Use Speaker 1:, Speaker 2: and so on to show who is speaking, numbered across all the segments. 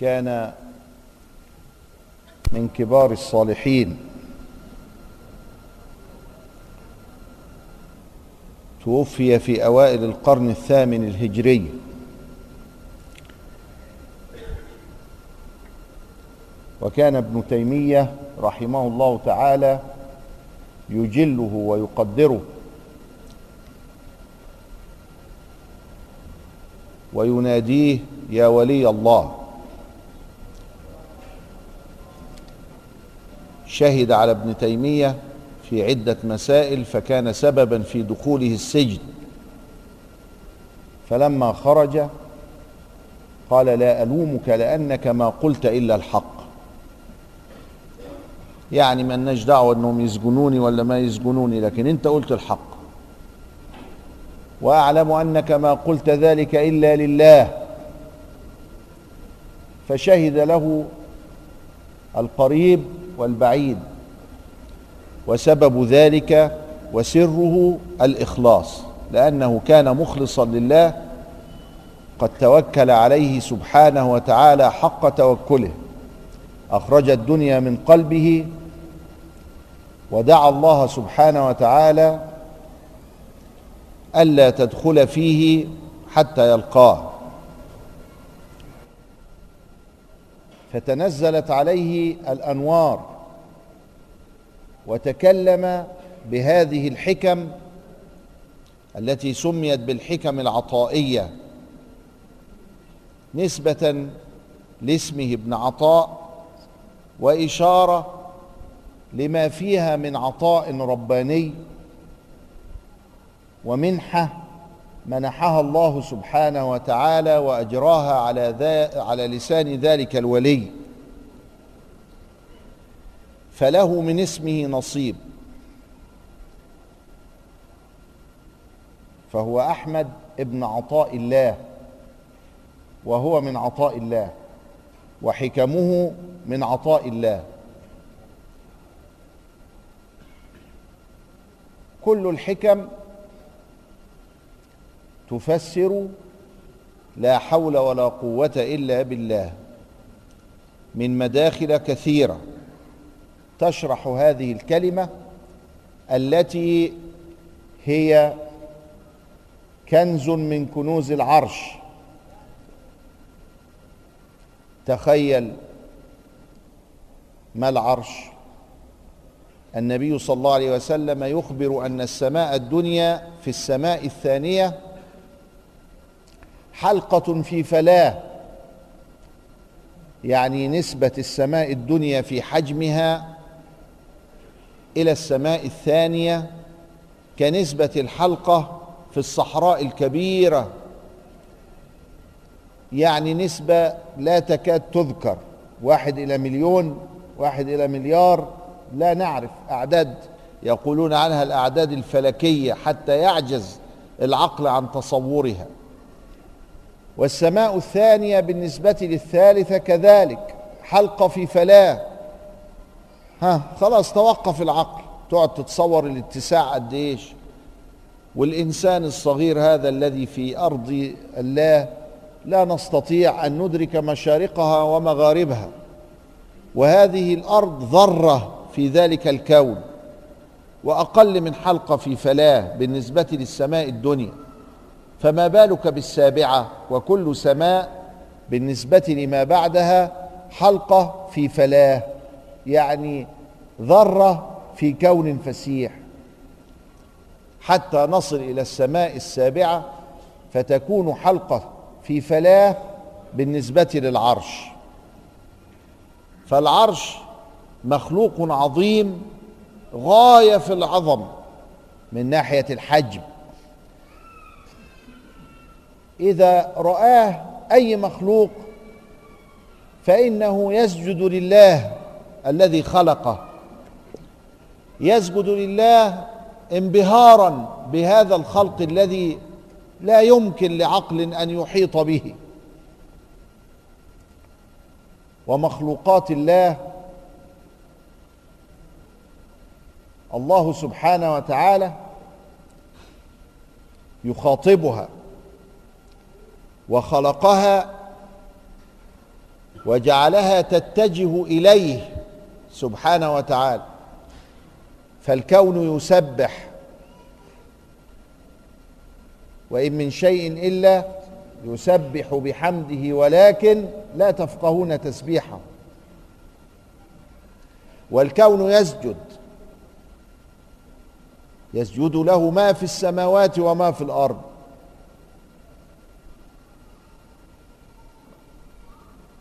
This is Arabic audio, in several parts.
Speaker 1: كان من كبار الصالحين. توفي في أوائل القرن الثامن الهجري. وكان ابن تيمية رحمه الله تعالى يجله ويقدره. ويناديه يا ولي الله. شهد على ابن تيمية في عدة مسائل فكان سببا في دخوله السجن. فلما خرج قال لا ألومك لأنك ما قلت إلا الحق. يعني ما لناش دعوة أنهم يسجنوني ولا ما يسجنوني لكن أنت قلت الحق. وأعلم أنك ما قلت ذلك إلا لله. فشهد له القريب والبعيد وسبب ذلك وسره الإخلاص لأنه كان مخلصا لله قد توكل عليه سبحانه وتعالى حق توكله أخرج الدنيا من قلبه ودعا الله سبحانه وتعالى ألا تدخل فيه حتى يلقاه. فتنزلت عليه الأنوار وتكلم بهذه الحكم التي سميت بالحكم العطائية نسبة لاسمه ابن عطاء وإشارة لما فيها من عطاء رباني ومنحة منحها الله سبحانه وتعالى وأجراها على ذا على لسان ذلك الولي. فله من اسمه نصيب. فهو أحمد ابن عطاء الله. وهو من عطاء الله. وحكمه من عطاء الله. كل الحكم تفسر لا حول ولا قوة إلا بالله. من مداخل كثيرة تشرح هذه الكلمة التي هي كنز من كنوز العرش. تخيل ما العرش. النبي صلى الله عليه وسلم يخبر أن السماء الدنيا في السماء الثانية حلقة في فلاه يعني نسبة السماء الدنيا في حجمها إلى السماء الثانية كنسبة الحلقة في الصحراء الكبيرة يعني نسبة لا تكاد تذكر واحد إلى مليون واحد إلى مليار لا نعرف. أعداد يقولون عنها الأعداد الفلكية حتى يعجز العقل عن تصورها. والسماء الثانية بالنسبة للثالثة كذلك حلقة في فلاه. ها خلاص توقف العقل تقعد تتصور الاتساع قد إيش. والإنسان الصغير هذا الذي في أرض الله لا نستطيع أن ندرك مشارقها ومغاربها. وهذه الأرض ذرة في ذلك الكون وأقل من حلقة في فلاه بالنسبة للسماء الدنيا. فما بالك بالسابعة وكل سماء بالنسبة لما بعدها حلقة في فلاه يعني ذرة في كون فسيح. حتى نصل إلى السماء السابعة فتكون حلقة في فلاه بالنسبة للعرش. فالعرش مخلوق عظيم غاية في العظم من ناحية الحجم. إذا رآه أي مخلوق فإنه يسجد لله الذي خلقه. يسجد لله انبهارا بهذا الخلق الذي لا يمكن لعقل أن يحيط به. ومخلوقات الله الله سبحانه وتعالى يخاطبها. وخلقها وجعلها تتجه إليه سبحانه وتعالى. فالكون يسبح وإن من شيء إلا يسبح بحمده ولكن لا تفقهون تسبيحه. والكون يسجد يسجد له ما في السماوات وما في الأرض.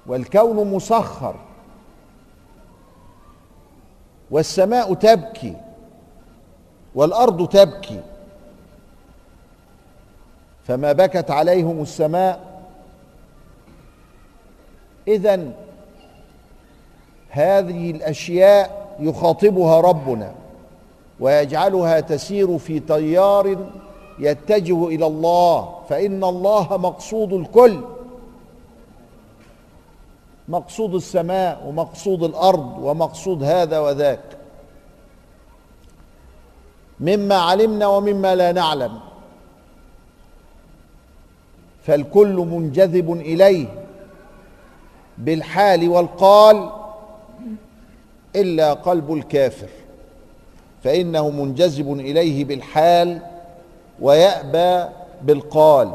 Speaker 1: والكون مسخر. والسماء تبكي. والأرض تبكي. فما بكت عليهم السماء. اذا هذه الأشياء يخاطبها ربنا ويجعلها تسير في تيار يتجه إلى الله فإن الله مقصود الكل. مقصود السماء ومقصود الأرض ومقصود هذا وذاك. مما علمنا ومما لا نعلم. فالكل منجذب إليه بالحال والقال إلا قلب الكافر. فإنه منجذب إليه بالحال ويأبى بالقال.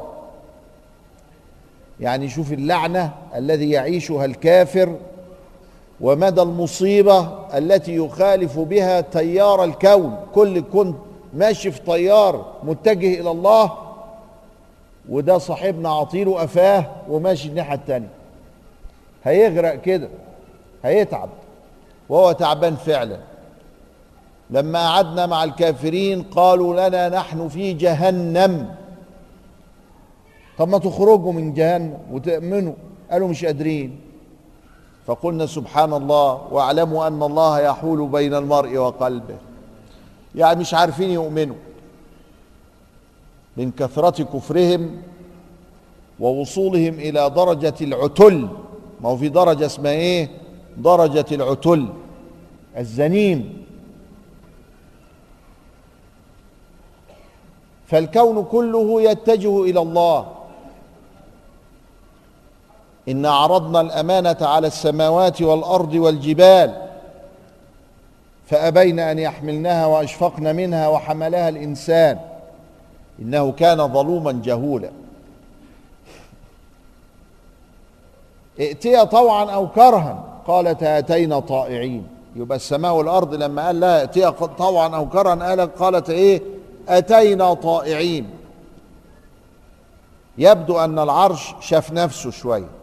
Speaker 1: يعني شوف اللعنة الذي يعيشها الكافر ومدى المصيبة التي يخالف بها تيار الكون. كل كنت ماشي في طيار متجه إلى الله وده صاحبنا عطيله قفاه وماشي الناحية التانية. هيغرق كده هيتعب وهو تعبان فعلا. لما قعدنا مع الكافرين قالوا لنا نحن في جهنم. طب ما تخرجوا من جهنم وتأمنوا. قالوا مش قادرين. فقلنا سبحان الله واعلموا أن الله يحول بين المرء وقلبه. يعني مش عارفين يؤمنوا. من كثرة كفرهم ووصولهم إلى درجة العتل. ما هو في درجة اسمها إيه؟ درجة العتل. الزنيم. فالكون كله يتجه إلى الله. إن عرضنا الأمانة على السماوات والأرض والجبال فأبين أن يحملنها وأشفقن منها وحملها الإنسان. إنه كان ظلوما جهولا. ائتيا طوعا أو كرها قالت أتينا طائعين. يبقى السماء والأرض لما قال لها ائتيا طوعا أو كرها قالت, قالت إيه؟ أتينا طائعين. يبدو أن العرش شاف نفسه شوية.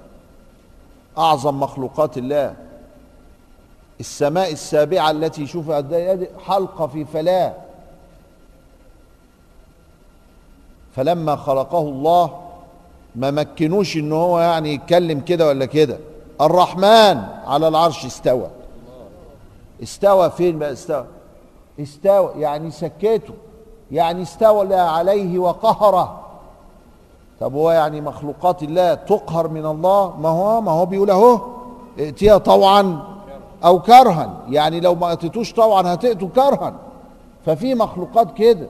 Speaker 1: أعظم مخلوقات الله. السماء السابعة التي يشوفها حلقة في فلاة. فلما خلقه الله ما مكنوش إن هو يعني يتكلم كده ولا كده. الرحمن على العرش استوى. استوى فين بقى؟ استوى. استوى يعني سكته. يعني استولى عليه وقهره. طب هو يعني مخلوقات الله تقهر من الله؟ ما هو ما هو بيقول اهو ائتيها طوعا أو كرها. يعني لو ما اتيتوش طوعا هتأتوا كرها. ففي مخلوقات كده.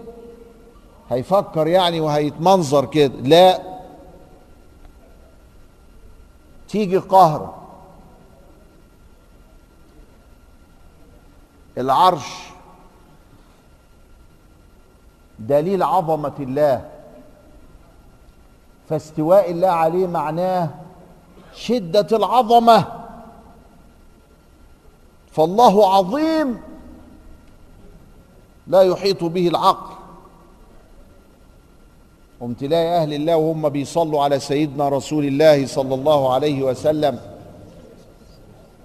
Speaker 1: هيفكر يعني وهيتمنظر كده. لا. تيجي قهرة. العرش. دليل عظمة الله. فاستواء الله عليه معناه شدة العظمة. فالله عظيم لا يحيط به العقل. قمت تلاقي أهل الله وهم بيصلوا على سيدنا رسول الله صلى الله عليه وسلم.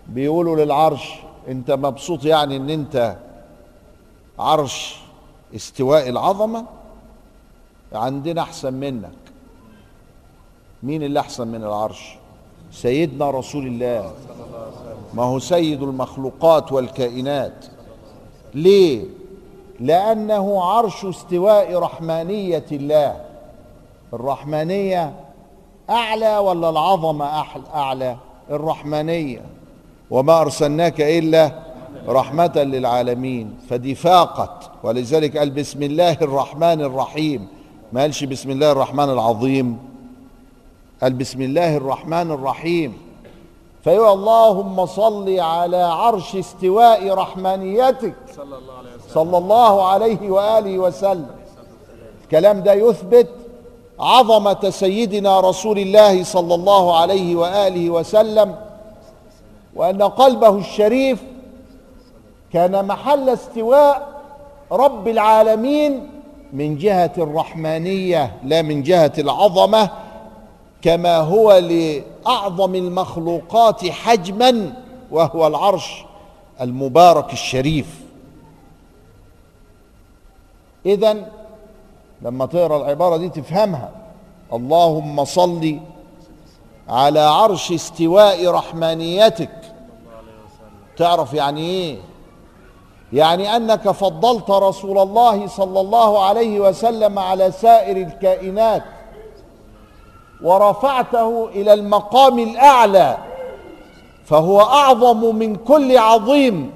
Speaker 1: بيقولوا للعرش أنت مبسوط يعني إن أنت عرش استواء العظمة؟ عندنا أحسن منك. مين اللي أحسن من العرش؟ سيدنا رسول الله. ما هو سيد المخلوقات والكائنات. ليه؟ لأنه عرش استواء رحمانية الله. الرحمانية أعلى ولا العظمة أعلى؟ الرحمانية. وما أرسلناك إلا رحمة للعالمين. فدي فاقت ولذلك قال بسم الله الرحمن الرحيم. ما قالش بسم الله الرحمن العظيم؟ قال بسم الله الرحمن الرحيم. فيقول اللهم صل على عرش استواء رحمانيتك.
Speaker 2: صلى الله عليه وسلم
Speaker 1: صلى الله عليه وآله وسلم. الكلام ده يثبت عظمة سيدنا رسول الله صلى الله عليه وآله وسلم وأن قلبه الشريف كان محل استواء رب العالمين من جهة الرحمانية لا من جهة العظمة كما هو لأعظم المخلوقات حجما وهو العرش المبارك الشريف. إذا لما تقرأ العبارة دي تفهمها. اللهم صل على عرش استواء رحمانيتك. تعرف يعني إيه؟ يعني أنك فضلت رسول الله صلى الله عليه وسلم على سائر الكائنات. ورفعته إلى المقام الأعلى فهو أعظم من كل عظيم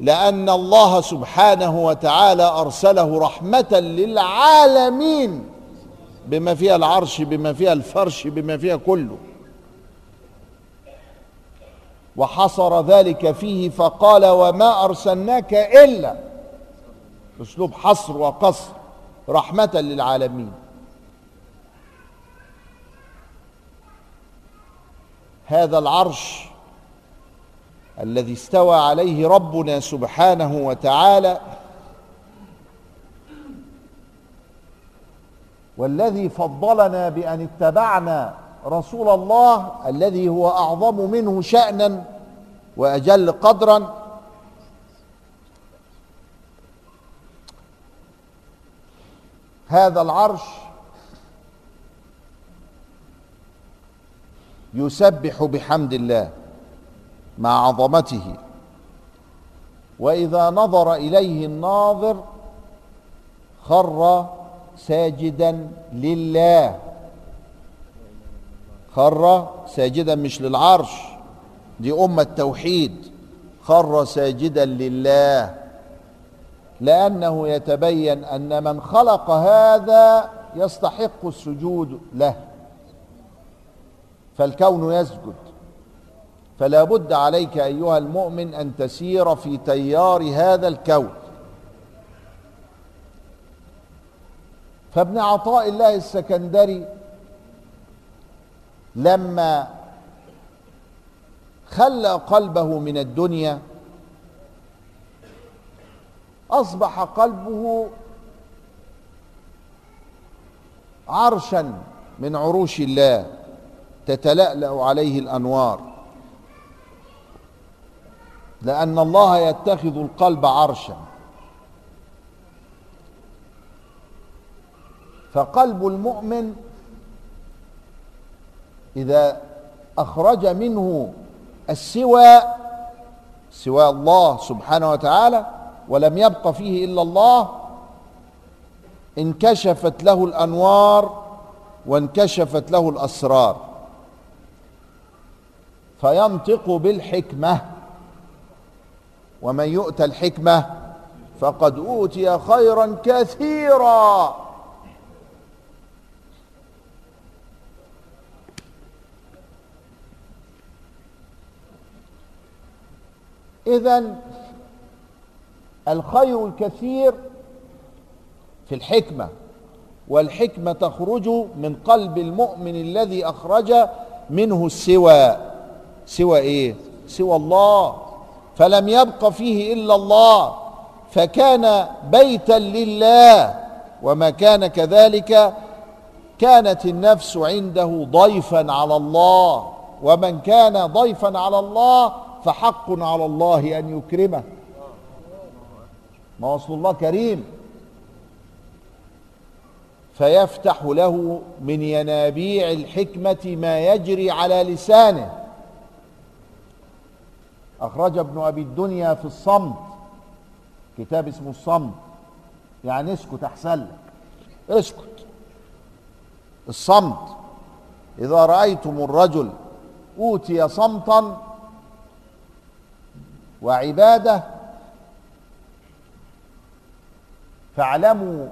Speaker 1: لأن الله سبحانه وتعالى أرسله رحمة للعالمين بما فيها العرش بما فيها الفرش بما فيها كله. وحصر ذلك فيه فقال وما أرسلناك إلا اسلوب حصر وقصر رحمة للعالمين. هذا العرش الذي استوى عليه ربنا سبحانه وتعالى. والذي فضلنا بأن اتبعنا رسول الله الذي هو أعظم منه شأنا وأجل قدرا. هذا العرش يسبح بحمد الله مع عظمته. وإذا نظر إليه الناظر خر ساجدا لله. خر ساجدا مش للعرش دي أمة توحيد خر ساجدا لله. لأنه يتبين أن من خلق هذا يستحق السجود له. فالكون يسجد. فلا بد عليك أيها المؤمن أن تسير في تيار هذا الكون. فابن عطاء الله السكندري لما خلى قلبه من الدنيا أصبح قلبه عرشا من عروش الله. تتلألأ عليه الأنوار. لأن الله يتخذ القلب عرشا. فقلب المؤمن إذا أخرج منه السوى سوى الله سبحانه وتعالى ولم يبق فيه إلا الله انكشفت له الأنوار وانكشفت له الأسرار. فينطق بالحكمة. ومن يؤتى الحكمة فقد أوتي خيرا كثيرا. اذا الخير الكثير في الحكمة والحكمة تخرج من قلب المؤمن الذي أخرج منه السوى. سوى إيه؟ سوى الله. فلم يبق فيه إلا الله. فكان بيتا لله. وما كان كذلك كانت النفس عنده ضيفا على الله. ومن كان ضيفا على الله فحق على الله أن يكرمه. ما وصل الله كريم. فيفتح له من ينابيع الحكمة ما يجري على لسانه. أخرج ابن أبي الدنيا في الصمت. كتاب اسمه الصمت. يعني اسكت أحسن لك. اسكت. الصمت. إذا رأيتم الرجل أوتي صمتا وعبادة فاعلموا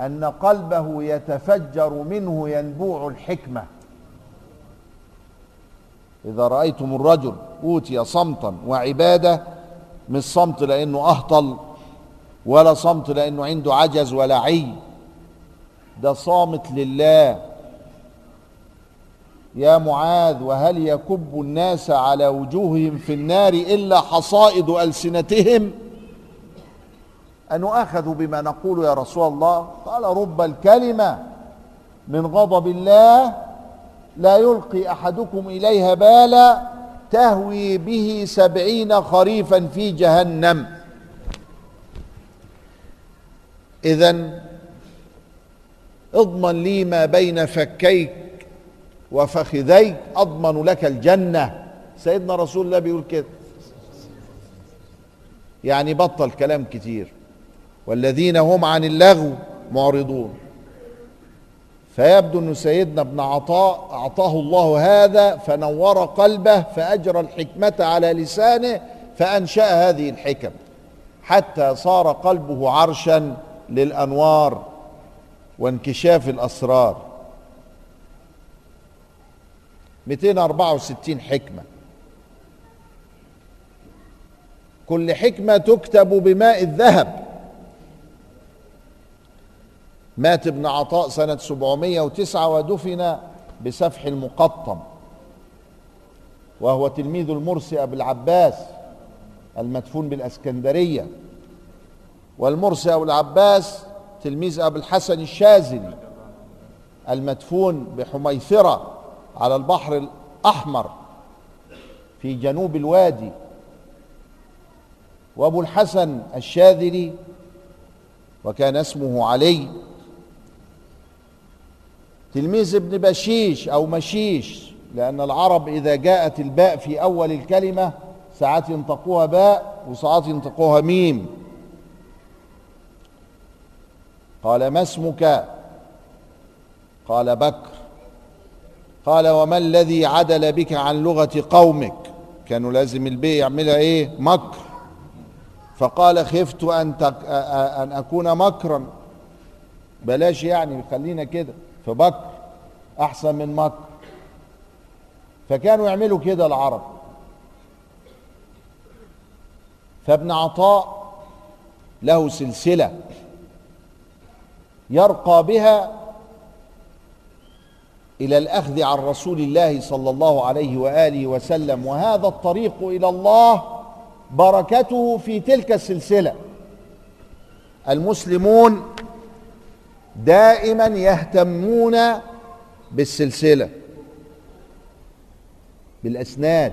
Speaker 1: أن قلبه يتفجر منه ينبوع الحكمة. إذا رأيتم الرجل أوتي صمتا وعبادة مش صمت لأنه أهطل ولا صمت لأنه عنده عجز ولا عي ده صامت لله. يا معاذ وهل يكب الناس على وجوههم في النار إلا حصائد ألسنتهم؟ أن أخذوا بما نقول يا رسول الله؟ قال رب الكلمة من غضب الله لا يلقي أحدكم إليها بالا تهوي به سبعين خريفا في جهنم. إذا اضمن لي ما بين فكيك وفخذيك أضمن لك الجنة. سيدنا رسول الله بيقول كده. يعني بطل كلام كتير. والذين هم عن اللغو معرضون. فيبدو أن سيدنا ابن عطاء أعطاه الله هذا فنور قلبه فأجرى الحكمة على لسانه فأنشأ هذه الحكم. حتى صار قلبه عرشا للأنوار وانكشاف الأسرار. 264 حكمة. كل حكمة تكتب بماء الذهب. مات ابن عطاء سنة 709 ودفن بسفح المقطم. وهو تلميذ المرسي أبو العباس المدفون بالأسكندرية. والمرسي أبو العباس تلميذ أبو الحسن الشاذلي المدفون بحميثرة على البحر الأحمر في جنوب الوادي. وأبو الحسن الشاذلي وكان اسمه علي. تلميذ ابن بشيش أو مشيش لأن العرب إذا جاءت الباء في أول الكلمة ساعات ينطقوها باء وساعات ينطقوها ميم. قال ما اسمك؟ قال بكر. قال وما الذي عدل بك عن لغة قومك؟ كانوا لازم البي يعملها إيه؟ مكر. فقال خفت أن تك أن أكون مكرا. بلاش يعني خلينا كده. في بكر أحسن من مكر فكانوا يعملوا كده العرب. فابن عطاء له سلسلة يرقى بها إلى الأخذ عن رسول الله صلى الله عليه وآله وسلم وهذا الطريق إلى الله بركته في تلك السلسلة. المسلمون دائما يهتمون بالسلسلة بالأسناد.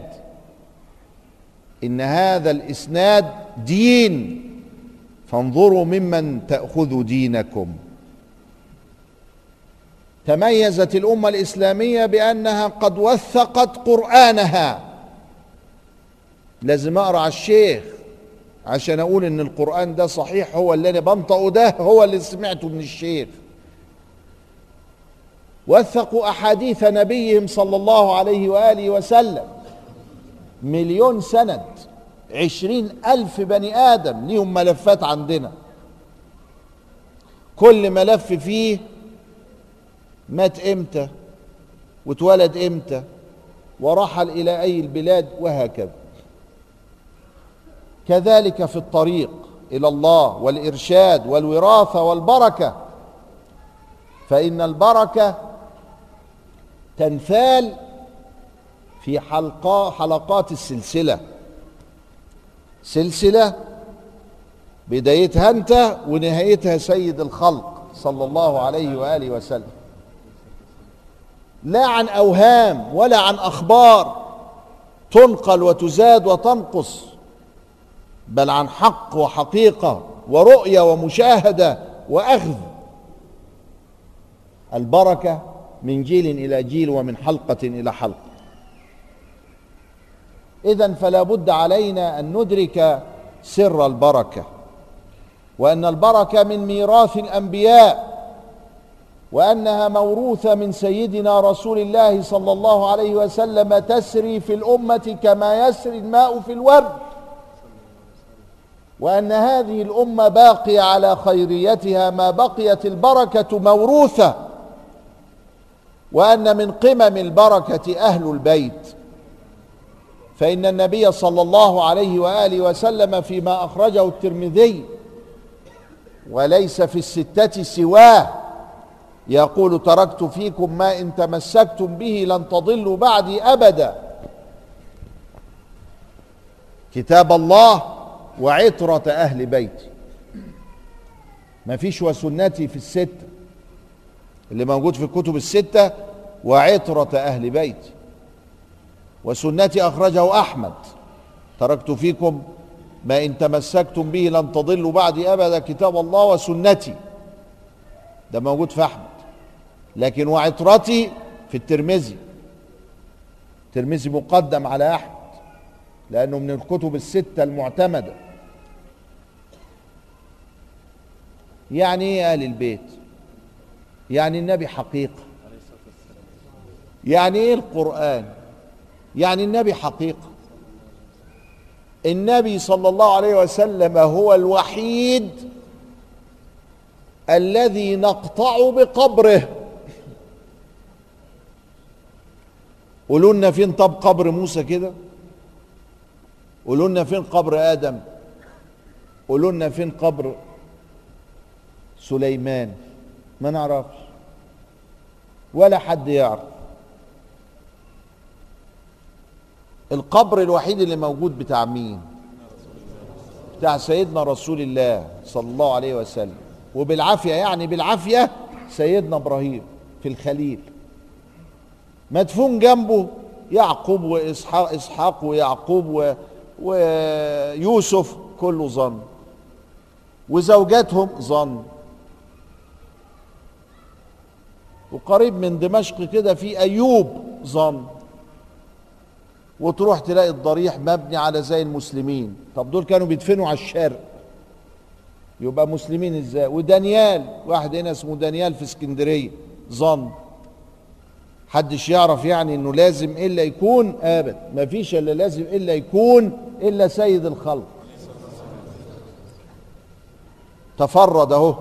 Speaker 1: إن هذا الإسناد دين فانظروا ممن تاخذوا دينكم. تميزت الأمة الإسلامية بأنها قد وثقت قرآنها. لازم أقرأ على الشيخ. عشان أقول إن القرآن ده صحيح هو اللي أنا بنطقه ده هو اللي سمعته من الشيخ. وثقوا أحاديث نبيهم صلى الله عليه وآله وسلم. مليون سند عشرين ألف بني آدم ليهم ملفات عندنا. كل ملف فيه مات إمتى؟ واتولد إمتى؟ ورحل إلى أي البلاد؟ وهكذا. كذلك في الطريق إلى الله والإرشاد والوراثة والبركة. فإن البركة تنثال في حلقا حلقات السلسلة. سلسلة بدايتها أنت ونهايتها سيد الخلق صلى الله عليه وآله وسلم. لا عن أوهام ولا عن أخبار تنقل وتزاد وتنقص. بل عن حق وحقيقة ورؤية ومشاهدة وأخذ. البركة من جيل إلى جيل ومن حلقة إلى حلقة. اذا فلا بد علينا أن ندرك سر البركة وأن البركة من ميراث الأنبياء وأنها موروثة من سيدنا رسول الله صلى الله عليه وسلم تسري في الأمة كما يسري الماء في الورد. وأن هذه الأمة باقية على خيريتها ما بقيت البركة موروثة. وأن من قمم البركة أهل البيت. فإن النبي صلى الله عليه وآله وسلم فيما أخرجه الترمذي وليس في الستة سواه يقول تركت فيكم ما إن تمسكتم به لن تضلوا بعدي أبدا. كتاب الله وعطرة أهل بيتي ما فيش وسنتي في الستة اللي موجود في الكتب الستة وعطرة أهل بيتي وسنتي أخرجه أحمد. تركت فيكم ما إن تمسكتم به لن تضلوا بعدي أبدا كتاب الله وسنتي. ده موجود في أحمد. لكن وعطرتي في الترمذي. الترمذي مقدم على أحمد. لأنه من الكتب الستة المعتمدة. يعني إيه أهل البيت؟ يعني النبي حقيقة. يعني إيه القرآن؟ يعني النبي حقيقة. النبي صلى الله عليه وسلم هو الوحيد الذي نقطع بقبره. قولوا لنا فين طب قبر موسى كده؟ قولوا لنا فين قبر آدم؟ قولوا لنا فين قبر سليمان. ما نعرفش. ولا حد يعرف. القبر الوحيد اللي موجود بتاع مين؟ بتاع سيدنا رسول الله صلى الله عليه وسلم. وبالعافية يعني بالعافية سيدنا إبراهيم في الخليل. مدفون جنبه يعقوب وإسحاق إسحاق ويعقوب و ويوسف كله ظن. وزوجاتهم ظن. وقريب من دمشق كده في أيوب ظن وتروح تلاقي الضريح مبني على زي المسلمين. طب دول كانوا بيدفنوا على الشرق. يبقى مسلمين إزاي؟ ودانيال واحد هنا اسمه دانيال في اسكندرية ظن. حدش يعرف يعني إنه لازم إلا يكون آبد. مفيش إلا لازم إلا يكون إلا سيد الخلق. تفرد أهو.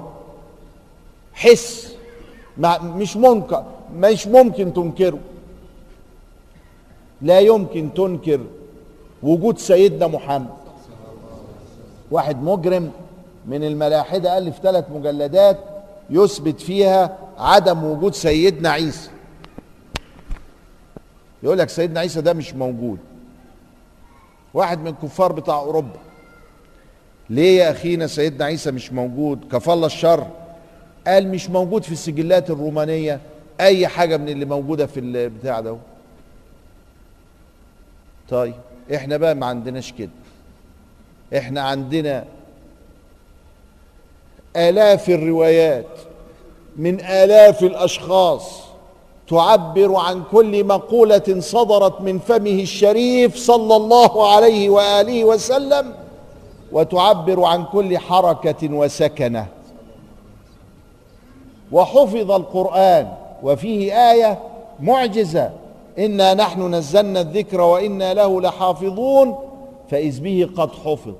Speaker 1: حس. مش ممكن مش ممكن تنكره. لا يمكن تنكر وجود سيدنا محمد. واحد مجرم من الملاحدة ألف ثلاث مجلدات يثبت فيها عدم وجود سيدنا عيسى. يقول لك سيدنا عيسى ده مش موجود. واحد من الكفار بتاع أوروبا ليه يا أخينا سيدنا عيسى مش موجود؟ كفالة الشر. قال مش موجود في السجلات الرومانية أي حاجة من اللي موجودة في البتاع ده. طيب إحنا بقى ما عندناش كده. إحنا عندنا آلاف الروايات من آلاف الأشخاص تعبر عن كل مقولة صدرت من فمه الشريف صلى الله عليه وآله وسلم وتعبر عن كل حركة وسكنة. وحفظ القرآن وفيه آية معجزة. إنا نحن نزلنا الذكر وإنا له لحافظون فإذ به قد حفظ.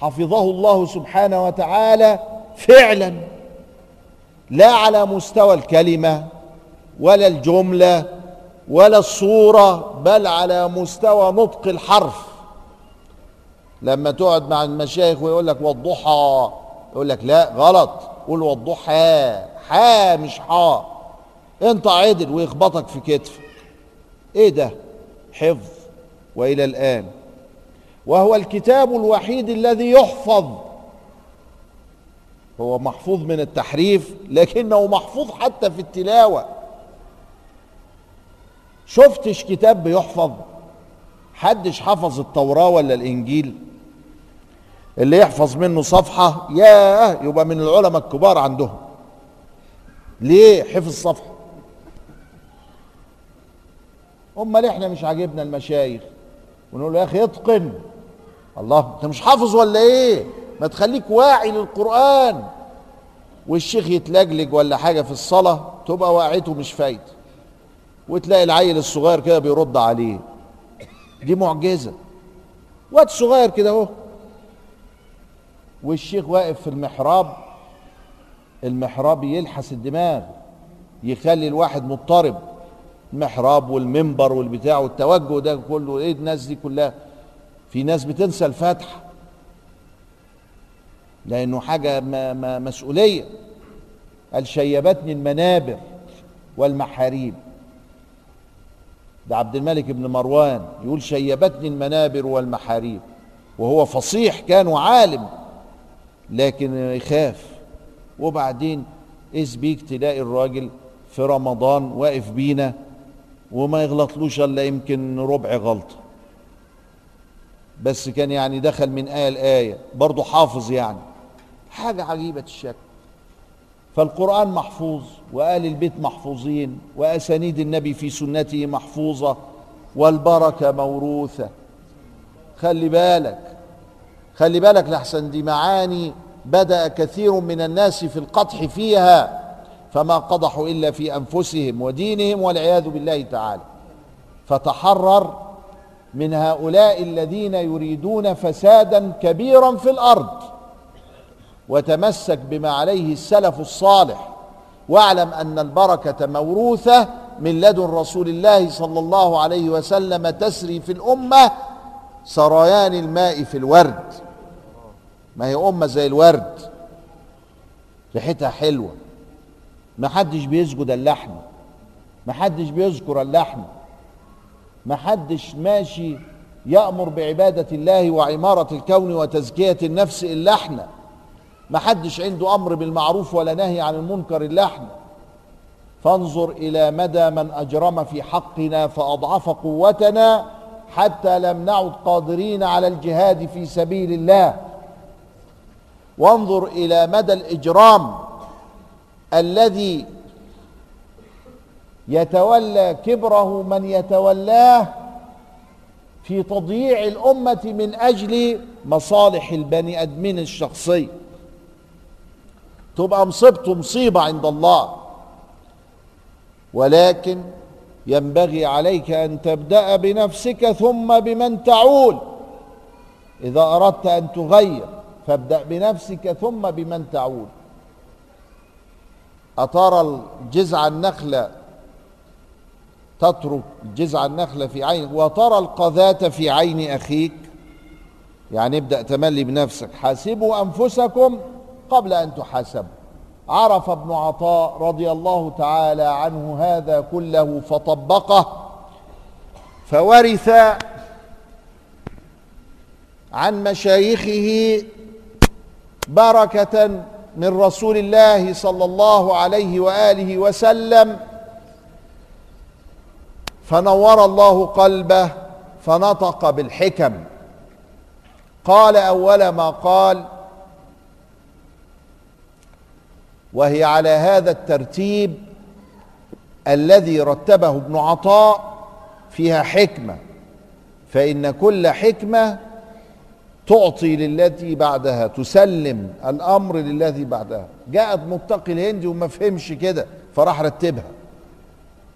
Speaker 1: حفظه الله سبحانه وتعالى فعلا لا على مستوى الكلمة ولا الجملة ولا الصورة بل على مستوى نطق الحرف. لما تقعد مع المشايخ ويقول لك والضحى يقول لك لا غلط. قول والضحى. حا مش حا. انت عدل ويخبطك في كتفك إيه ده؟ حفظ. وإلى الآن. وهو الكتاب الوحيد الذي يحفظ. هو محفوظ من التحريف لكنه محفوظ حتى في التلاوة. شفتش كتاب بيحفظ؟ حدش حفظ التوراة ولا الإنجيل؟ اللي يحفظ منه صفحة ياه يبقى من العلماء الكبار عندهم. ليه حفظ صفحه أمال إحنا مش عاجبنا المشايخ؟ ونقول له يا أخي اتقن. الله أنت مش حافظ ولا إيه؟ ما تخليك واعي للقرآن. والشيخ يتلجلج ولا حاجة في الصلاة تبقى واعيته مش فايده وتلاقي العيل الصغير كده بيرد عليه. دي معجزة. واد صغير كده أهو. والشيخ واقف في المحراب المحراب يلحس الدماغ يخلي الواحد مضطرب. المحراب والمنبر والبتاع والتوجه ده كله إيه الناس دي كلها؟ في ناس بتنسى الفاتحه لأنه حاجة ما ما مسؤولية. قال شيبتني المنابر والمحاريب. ده عبد الملك بن مروان يقول شيبتني المنابر والمحاريب. وهو فصيح كان وعالم لكن يخاف. وبعدين إذ بيك تلاقي الراجل في رمضان واقف بينا وما يغلطلوش إلا يمكن ربع غلطة. بس كان يعني دخل من آية لآية برضه حافظ يعني. حاجة عجيبة الشكل. فالقرآن محفوظ وآل البيت محفوظين وأسانيد النبي في سنته محفوظة والبركة موروثة. خلي بالك خلي بالك لحسن دي معاني بدأ كثير من الناس في القدح فيها فما قضحوا إلا في أنفسهم ودينهم والعياذ بالله تعالى. فتحرر من هؤلاء الذين يريدون فسادا كبيرا في الأرض وتمسك بما عليه السلف الصالح. واعلم أن البركة موروثة من لدن رسول الله صلى الله عليه وسلم تسري في الأمة سريان الماء في الورد. ما هي أمة زي الورد. ريحتها حلوة. ما حدش بيسجد اللحمة ما حدش بيذكر اللحمة ما حدش ماشي يأمر بعبادة الله وعمارة الكون وتزكية النفس إلا إحنا ما حدش عنده أمر بالمعروف ولا نهي عن المنكر إلا إحنا فانظر إلى مدى من أجرم في حقنا فأضعف قوتنا حتى لم نعد قادرين على الجهاد في سبيل الله. وانظر إلى مدى الإجرام الذي يتولى كبره من يتولاه في تضييع الأمة من أجل مصالح البني آدمين الشخصيه تبقى مصيبته مصيبة عند الله. ولكن ينبغي عليك أن تبدأ بنفسك ثم بمن تعول. إذا أردت أن تغير فابدأ بنفسك ثم بمن تعول أترى الجزع النخلة تترك جزع النخلة في عينك وترى القذاة في عين أخيك. يعني ابدأ تملي بنفسك. حاسبوا أنفسكم قبل أن تحاسبوا عرف ابن عطاء رضي الله تعالى عنه هذا كله فطبقه. فورث عن مشايخه بركة من رسول الله صلى الله عليه وآله وسلم. فنور الله قلبه فنطق بالحكم. قال أول ما قال وهي على هذا الترتيب الذي رتبه ابن عطاء فيها حكمة فإن كل حكمة تعطي للتي بعدها تسلم الأمر للذي بعدها. جاءت متقي الهندي وما فهمش كده فراح رتبها.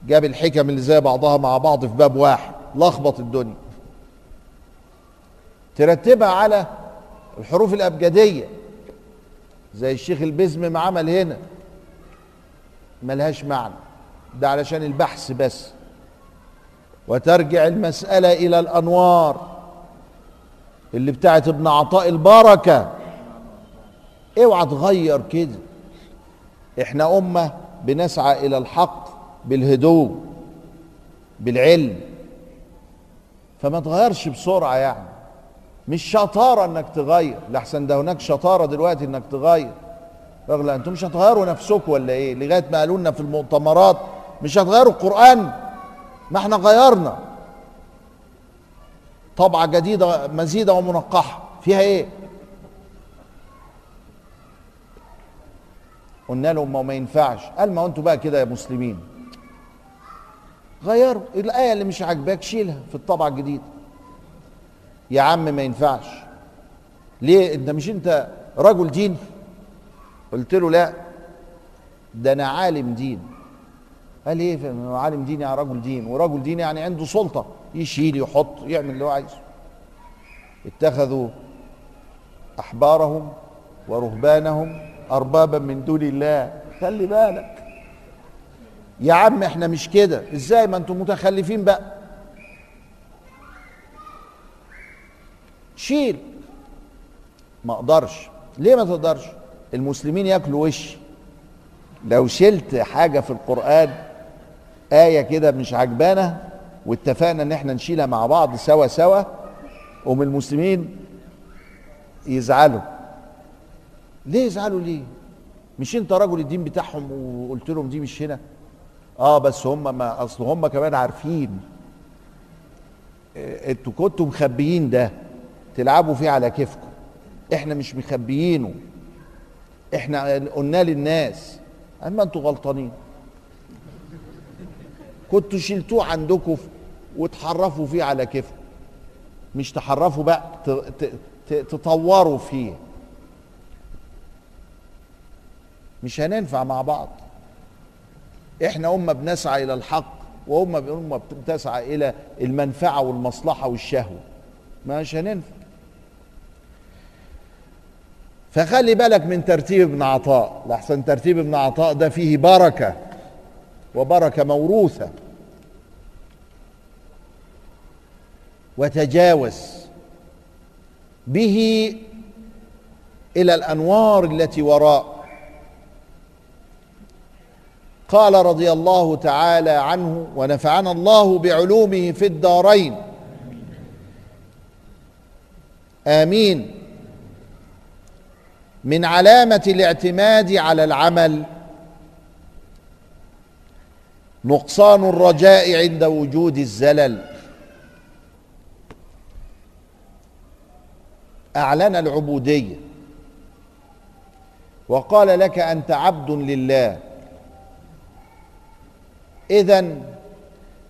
Speaker 1: جاب الحكم اللي زي بعضها مع بعض في باب واحد لخبط الدنيا. ترتبها على الحروف الأبجدية زي الشيخ البزم ما عمل هنا. ملهاش معنى. ده علشان البحث بس. وترجع المسألة إلى الأنوار. اللي بتاعت ابن عطاء البركة. اوعى تغير كده. إحنا أمة بنسعى إلى الحق بالهدوء بالعلم. فما تغيرش بسرعة يعني. مش شطارة إنك تغير. لحسن ده هناك شطارة دلوقتي إنك تغير. رغم أنتم مش هتغيروا نفسكم ولا إيه؟ لغاية ما قالوا لنا في المؤتمرات مش هتغيروا القرآن. ما إحنا غيرنا. طبعة جديدة مزيدة ومنقحة. فيها إيه؟ قلنا لهم ما ينفعش. قال ما أنتوا بقى كده يا مسلمين. غيروا. الآية اللي مش عاجباك شيلها في الطبعة الجديدة. يا عم ما ينفعش. ليه؟ انت مش انت رجل دين؟ قلت له لا. ده أنا عالم دين. قال إيه؟ عالم دين يعني رجل دين. ورجل دين يعني عنده سلطة. يشيل يحط يعمل اللي هو عايزه. اتخذوا أحبارهم ورهبانهم اربابا من دون الله. خلي بالك. يا عم إحنا مش كده. إزاي؟ ما أنتم متخلفين بقى. شيل. ما أقدرش. ليه ما تقدرش؟ المسلمين ياكلوا وش. لو شلت حاجة في القرآن آية كده مش عجبانة واتفقنا ان إحنا نشيلها مع بعض سوا سوا قوم المسلمين يزعلوا. ليه يزعلوا ليه؟ مش انت رجل الدين بتاعهم وقلت لهم دي مش هنا؟ آه بس هم ما أصل هم كمان عارفين. آه، أنتوا كنتوا مخبيين ده تلعبوا فيه على كيفكم. إحنا مش مخبيينه. إحنا قلنا للناس. اما أنتوا غلطانين. كنتوا شلتوه عندكم وتحرفوا فيه على كيفكم مش تحرفوا بقى تطوروا فيه. مش هننفع مع بعض. إحنا أمة بنسعى إلى الحق وأمة أمة بتسعى إلى المنفعة والمصلحة والشهوة. مش هننفع. فخلي بالك من ترتيب ابن عطاء. لحسن ترتيب ابن عطاء ده فيه بركة وبركة موروثة. وتجاوز به إلى الأنوار التي وراء. قال رضي الله تعالى عنه ونفعنا الله بعلومه في الدارين. آمين. من علامة الاعتماد على العمل نقصان الرجاء عند وجود الزلل. أعلن العبودية. وقال لك أنت عبد لله. إذا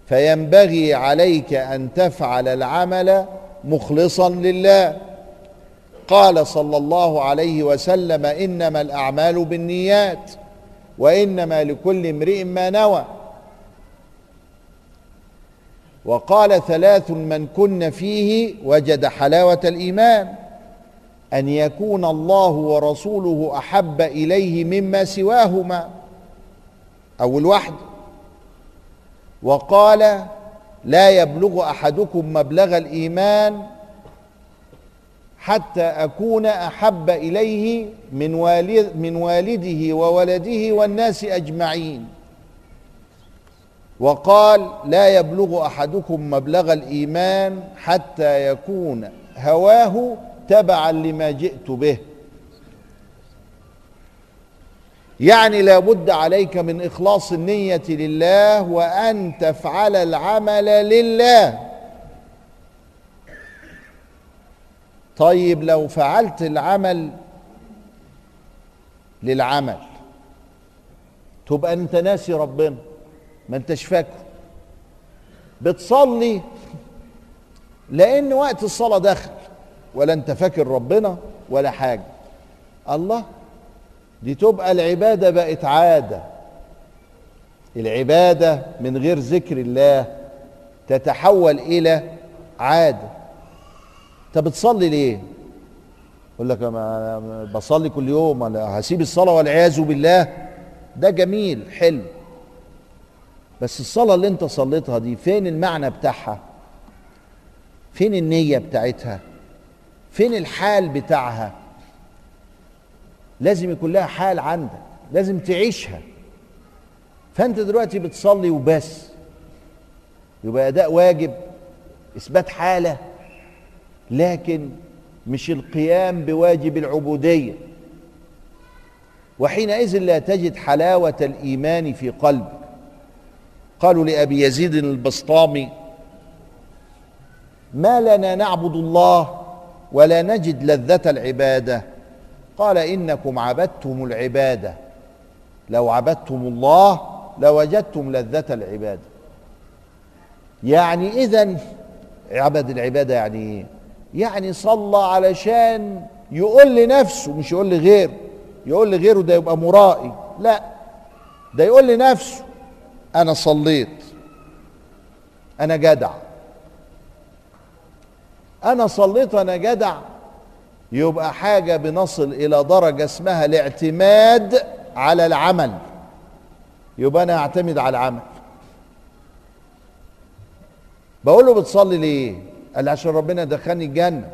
Speaker 1: فينبغي عليك أن تفعل العمل مخلصا لله. قال صلى الله عليه وسلم إنما الأعمال بالنيات وإنما لكل امرئ ما نوى. وقال ثلاث من كن فيه وجد حلاوة الإيمان. أن يكون الله ورسوله أحب إليه مما سواهما. أو الوحد وقال لا يبلغ أحدكم مبلغ الإيمان حتى أكون أحب إليه من والد من والده وولده والناس أجمعين. وقال لا يبلغ أحدكم مبلغ الإيمان حتى يكون هواه تبعا لما جئت به. يعني لابد عليك من إخلاص النية لله وأن تفعل العمل لله. طيب لو فعلت العمل للعمل تبقى أنت ناسي ربنا ما أنتش فاكره. بتصلي لأن وقت الصلاة دخل. ولا انت فاكر ربنا ولا حاجة. الله دي تبقى العبادة بقت عادة. العبادة من غير ذكر الله تتحول إلى عادة. انت بتصلي ليه؟ يقول لك أنا بصلي كل يوم أنا هسيب الصلاة والعياذ بالله. ده جميل حلو. بس الصلاة اللي انت صليتها دي فين المعنى بتاعها؟ فين النية بتاعتها؟ فين الحال بتاعها؟ لازم يكون لها حال عندك لازم تعيشها. فأنت دلوقتي بتصلي وبس. يبقى أداء واجب إثبات حالة. لكن مش القيام بواجب العبودية. وحينئذ لا تجد حلاوة الإيمان في قلبك. قالوا لأبي يزيد البسطامي ما لنا نعبد الله ولا نجد لذة العبادة. قال إنكم عبدتم العبادة. لو عبدتم الله لوجدتم لذة العبادة. يعني اذا عبد العبادة يعني إيه يعني صلى علشان يقول لنفسه مش يقول لغيره. يقول لغيره ده يبقى مرائي. لا ده يقول لنفسه أنا صليت أنا جدع. أنا صليت أنا جدع. يبقى حاجة بنصل إلى درجة اسمها الاعتماد على العمل. يبقى أنا أعتمد على العمل. بقول له بتصلي ليه؟ قال لي عشان ربنا دخلني الجنة.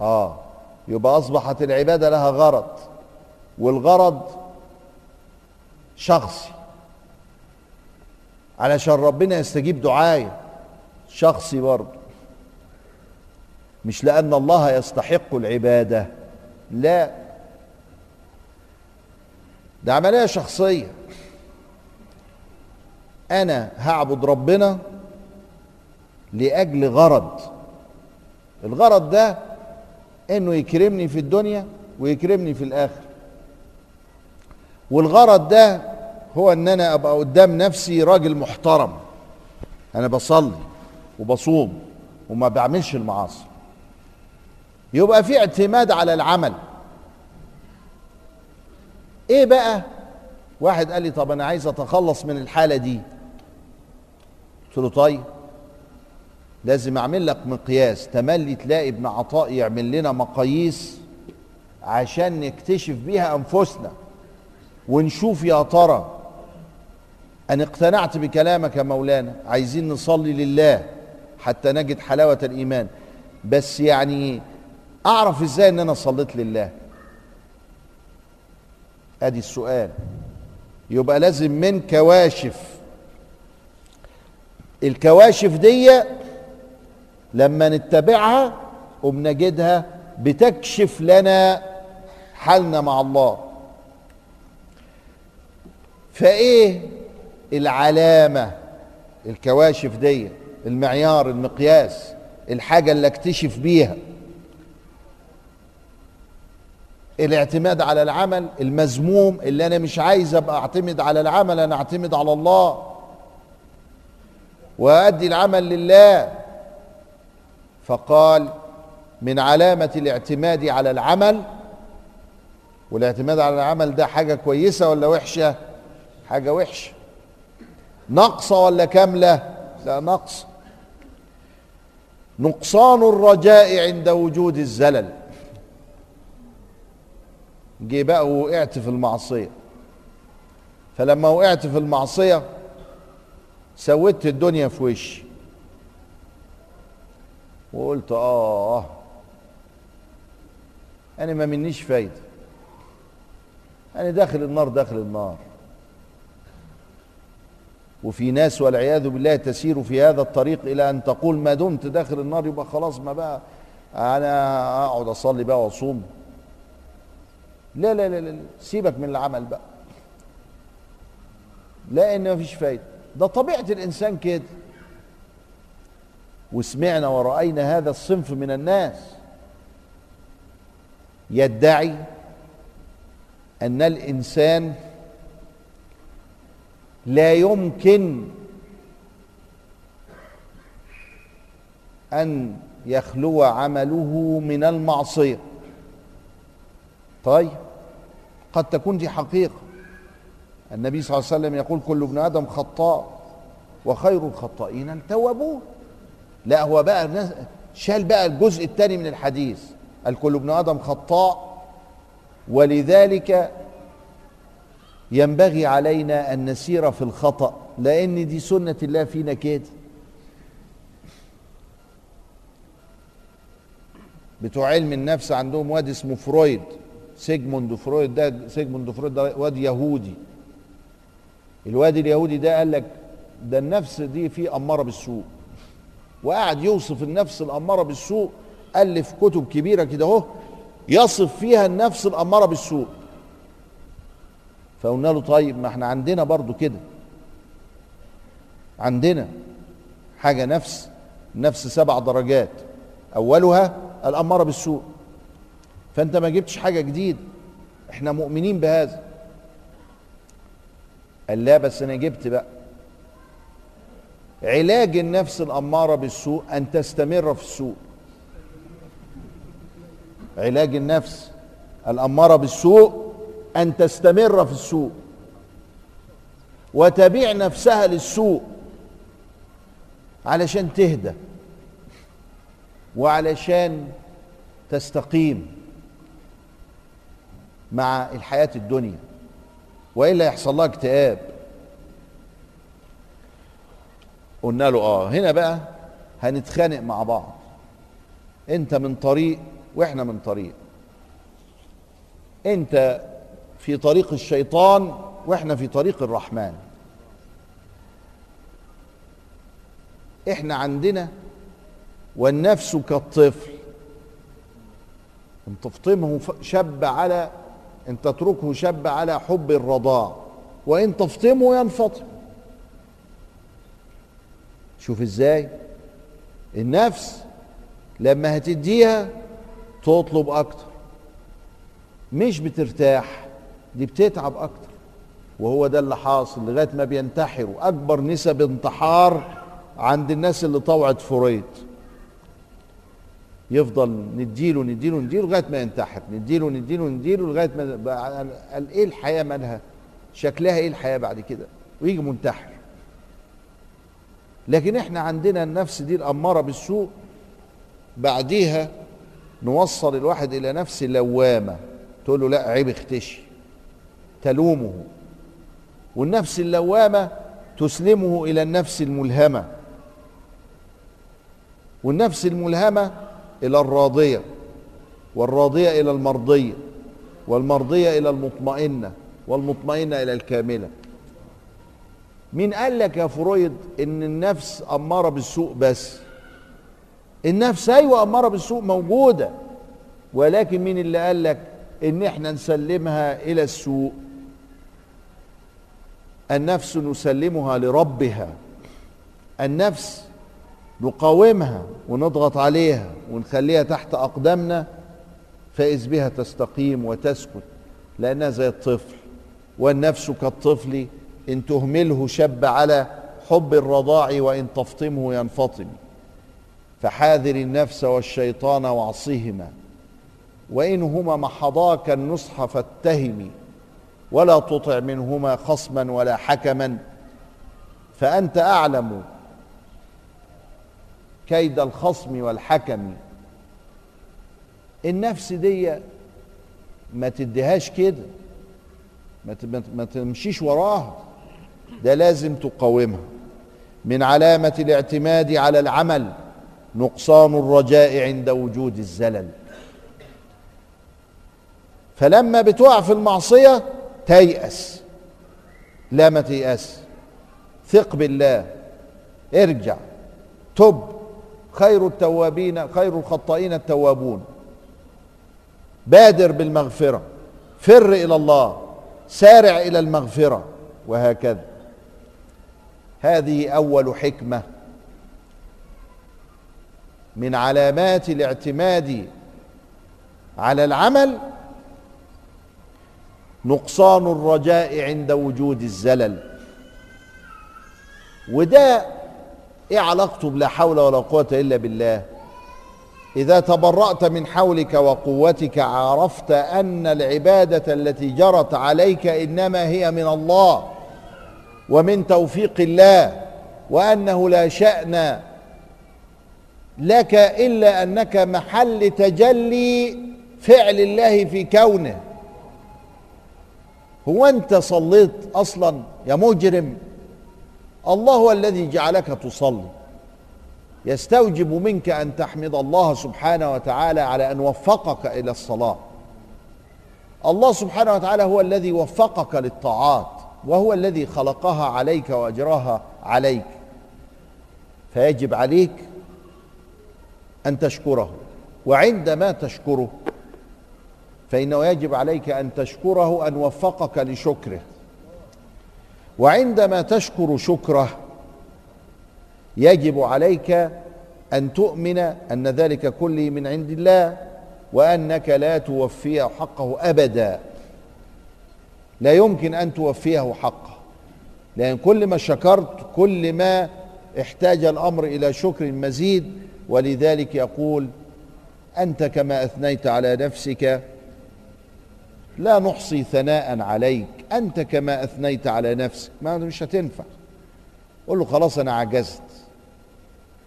Speaker 1: آه. يبقى أصبحت العبادة لها غرض والغرض شخصي. علشان ربنا يستجيب دعائي شخصي برضه. مش لأن الله يستحق العبادة لا. ده عملية شخصية. أنا هعبد ربنا لأجل غرض. الغرض ده إنه يكرمني في الدنيا ويكرمني في الاخره والغرض ده هو إن أنا أبقى قدام نفسي راجل محترم. أنا بصلي وبصوم وما بعملش المعاصي. يبقى في اعتماد على العمل. إيه بقى؟ واحد قال لي طب أنا عايز أتخلص من الحالة دي. قلت له طيب. لازم أعمل لك مقياس. تملي تلاقي ابن عطاء يعمل لنا مقاييس عشان نكتشف بيها أنفسنا ونشوف يا ترى. ان اقتنعت بكلامك يا مولانا. عايزين نصلي لله حتى نجد حلاوة الإيمان. بس يعني أعرف إزاي إن أنا صليت لله؟ أدي السؤال. يبقى لازم من كواشف. الكواشف دي لما نتبعها وبنجدها بتكشف لنا حالنا مع الله. فإيه العلامة؟ الكواشف دي المعيار المقياس الحاجة اللي أكتشف بيها. الاعتماد على العمل المذموم اللي أنا مش عايز أبقى أعتمد على العمل أنا أعتمد على الله. وأدي العمل لله. فقال من علامة الاعتماد على العمل والاعتماد على العمل ده حاجة كويسة ولا وحشة؟ حاجة وحشة. ناقصه ولا كامله لا نقص. نقصان الرجاء عند وجود الزلل. جه بقى وقعت في المعصية. فلما وقعت في المعصية سويت الدنيا في وشي. وقلت آه أنا ما منيش فايدة. أنا داخل النار داخل النار. وفي ناس والعياذ بالله تسير في هذا الطريق إلى أن تقول ما دمت داخل النار يبقى خلاص ما بقى. أنا أقعد أصلي بقى وأصوم. لا لا لا لا سيبك من العمل بقى. لأن مفيش فايدة. ده طبيعة الإنسان كده. وسمعنا ورأينا هذا الصنف من الناس. يدعي أن الإنسان لا يمكن أن يخلو عمله من المعصية. طيب. قد تكون دي حقيقة. النبي صلى الله عليه وسلم يقول كل ابن آدم خطاء وخير الخطائين التوابون لا هو بقى شال بقى الجزء الثاني من الحديث. الكل ابن آدم خطاء ولذلك ينبغي علينا أن نسير في الخطأ لأن دي سنة الله فينا كده بتوع علم النفس عندهم واد اسمه فرويد. سيجموند فرويد ده سيجموند فرويد ده واد يهودي. الواد اليهودي ده قال لك ده النفس دي فيه أمارة بالسوء. وقعد يوصف النفس الأمارة بالسوء ألف كتب كبيرة كده أهو يصف فيها النفس الأمارة بالسوء. فقلنا له طيب ما إحنا عندنا برضو كده. عندنا حاجة نفس نفس سبع درجات. أولها الأمارة بالسوء. فأنت ما جبتش حاجة جديدة إحنا مؤمنين بهذا. قال لا بس أنا جبت بقى. علاج النفس الأمارة بالسوء أن تستمر في السوء. علاج النفس الأمارة بالسوء أن تستمر في السوء. وتبيع نفسها للسوء. علشان تهدى. وعلشان تستقيم. مع الحياة الدنيا وإلا يحصل لها اكتئاب. قلنا له آه هنا بقى هنتخانق مع بعض. أنت من طريق وإحنا من طريق. أنت في طريق الشيطان وإحنا في طريق الرحمن. إحنا عندنا والنفس كالطفل. ان تفطمه شب على إن تتركه شب على حب الرضاع وإن تفطمه ينفطم. شوف إزاي؟ النفس لما هتديها تطلب أكتر. مش بترتاح دي بتتعب أكتر. وهو ده اللي حاصل لغاية ما بينتحروا. أكبر نسب انتحار عند الناس اللي طوعت فرويد يفضل نديله نديله نديله لغاية ما ينتحر. نديله نديله نديله لغاية ما قال إيه الحياة مالها؟ شكلها إيه الحياة بعد كده؟ ويجي منتحر. لكن إحنا عندنا النفس دي الأمارة بالسوء بعديها نوصل الواحد إلى نفس لوامه تقول له لا عيب اختشي. تلومه. والنفس اللوامة تسلمه إلى النفس الملهمة. والنفس الملهمة إلى الراضية والراضية إلى المرضية والمرضية إلى المطمئنة والمطمئنة إلى الكاملة. مين قال لك يا فرويد إن النفس أمارة بالسوء بس؟ النفس أيوه أمارة بالسوء موجودة ولكن مين اللي قال لك إن إحنا نسلمها إلى السوء؟ النفس نسلمها لربها. النفس نقاومها ونضغط عليها ونخليها تحت أقدامنا فاذ بها تستقيم وتسكت لأنها زي الطفل. والنفس كالطفل إن تهمله شب على حب الرضاع وإن تفطمه ينفطم. فحاذر النفس والشيطان وعصيهما وإن هما محضاك النصح فاتهمي ولا تطع منهما خصما ولا حكما. فأنت أعلم كيد الخصم والحكم. النفس دي ما تديهاش كده ما تمشيش وراها. ده لازم تقاومها. من علامة الاعتماد على العمل نقصان الرجاء عند وجود الزلل. فلما بتقع في المعصية تيأس. لا ما تيأس. ثق بالله. ارجع. تب. خير التوابين خير الخطائين التوابون. بادر بالمغفرة فر إلى الله سارع إلى المغفرة وهكذا. هذه أول حكمة من علامات الاعتماد على العمل نقصان الرجاء عند وجود الزلل. وده إيه علاقته بلا حول ولا قوة إلا بالله؟ إذا تبرأت من حولك وقوتك عرفت أن العبادة التي جرت عليك إنما هي من الله ومن توفيق الله وأنه لا شأن لك إلا أنك محل تجلي فعل الله في كونه. هو أنت صليت أصلا يا مجرم؟ الله هو الذي جعلك تصلي. يستوجب منك أن تحمد الله سبحانه وتعالى على أن وفقك إلى الصلاة. الله سبحانه وتعالى هو الذي وفقك للطاعات وهو الذي خلقها عليك وأجراها عليك. فيجب عليك أن تشكره وعندما تشكره فإنه يجب عليك أن تشكره أن وفقك لشكره. وعندما تشكر شكره يجب عليك أن تؤمن أن ذلك كله من عند الله وأنك لا توفيه حقه أبدا. لا يمكن أن توفيه حقه لأن كل ما شكرت كل ما احتاج الأمر إلى شكر مزيد ولذلك يقول أنت كما أثنيت على نفسك لا نحصي ثناء عليك. أنت كما أثنيت على نفسك. ما مش هتنفع. قول له خلاص أنا عجزت.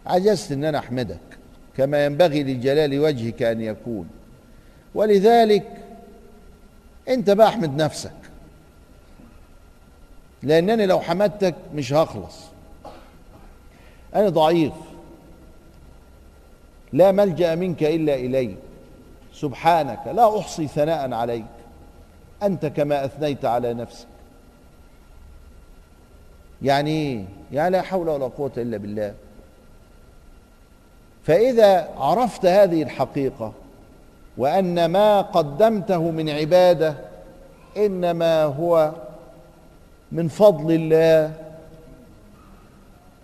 Speaker 1: عجزت إن أنا أحمدك. كما ينبغي لجلال وجهك أن يكون. ولذلك أنت بقى أحمد نفسك. لأنني لو حمدتك مش هخلص. أنا ضعيف. لا ملجأ منك إلا اليك سبحانك. لا أحصي ثناء عليك. أنت كما أثنيت على نفسك. يعني إيه يعني لا حول ولا قوة إلا بالله. فإذا عرفت هذه الحقيقة وأن ما قدمته من عبادة إنما هو من فضل الله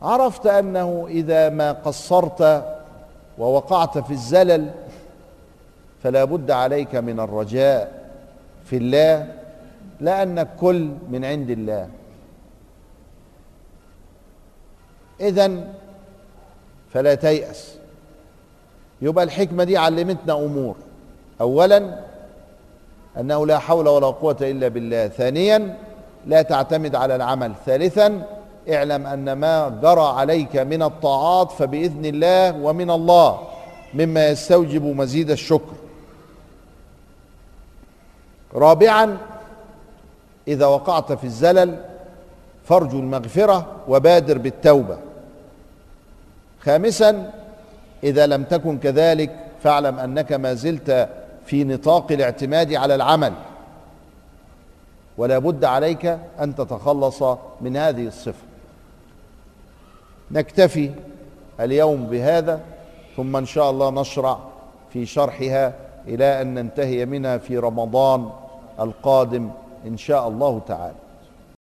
Speaker 1: عرفت أنه إذا ما قصرت ووقعت في الزلل فلا بد عليك من الرجاء. في الله لأن الكل من عند الله. اذا فلا تيأس. يبقى الحكمة دي علمتنا أمور. أولا أنه لا حول ولا قوة إلا بالله. ثانيا لا تعتمد على العمل. ثالثا اعلم أن ما جرى عليك من الطاعات فبإذن الله ومن الله مما يستوجب مزيد الشكر. رابعا إذا وقعت في الزلل فارجو المغفرة وبادر بالتوبة. خامسا إذا لم تكن كذلك فاعلم أنك ما زلت في نطاق الاعتماد على العمل. ولا بد عليك أن تتخلص من هذه الصفة. نكتفي اليوم بهذا ثم إن شاء الله نشرع في شرحها إلى أن ننتهي منها في رمضان. القادم إن شاء الله تعالى.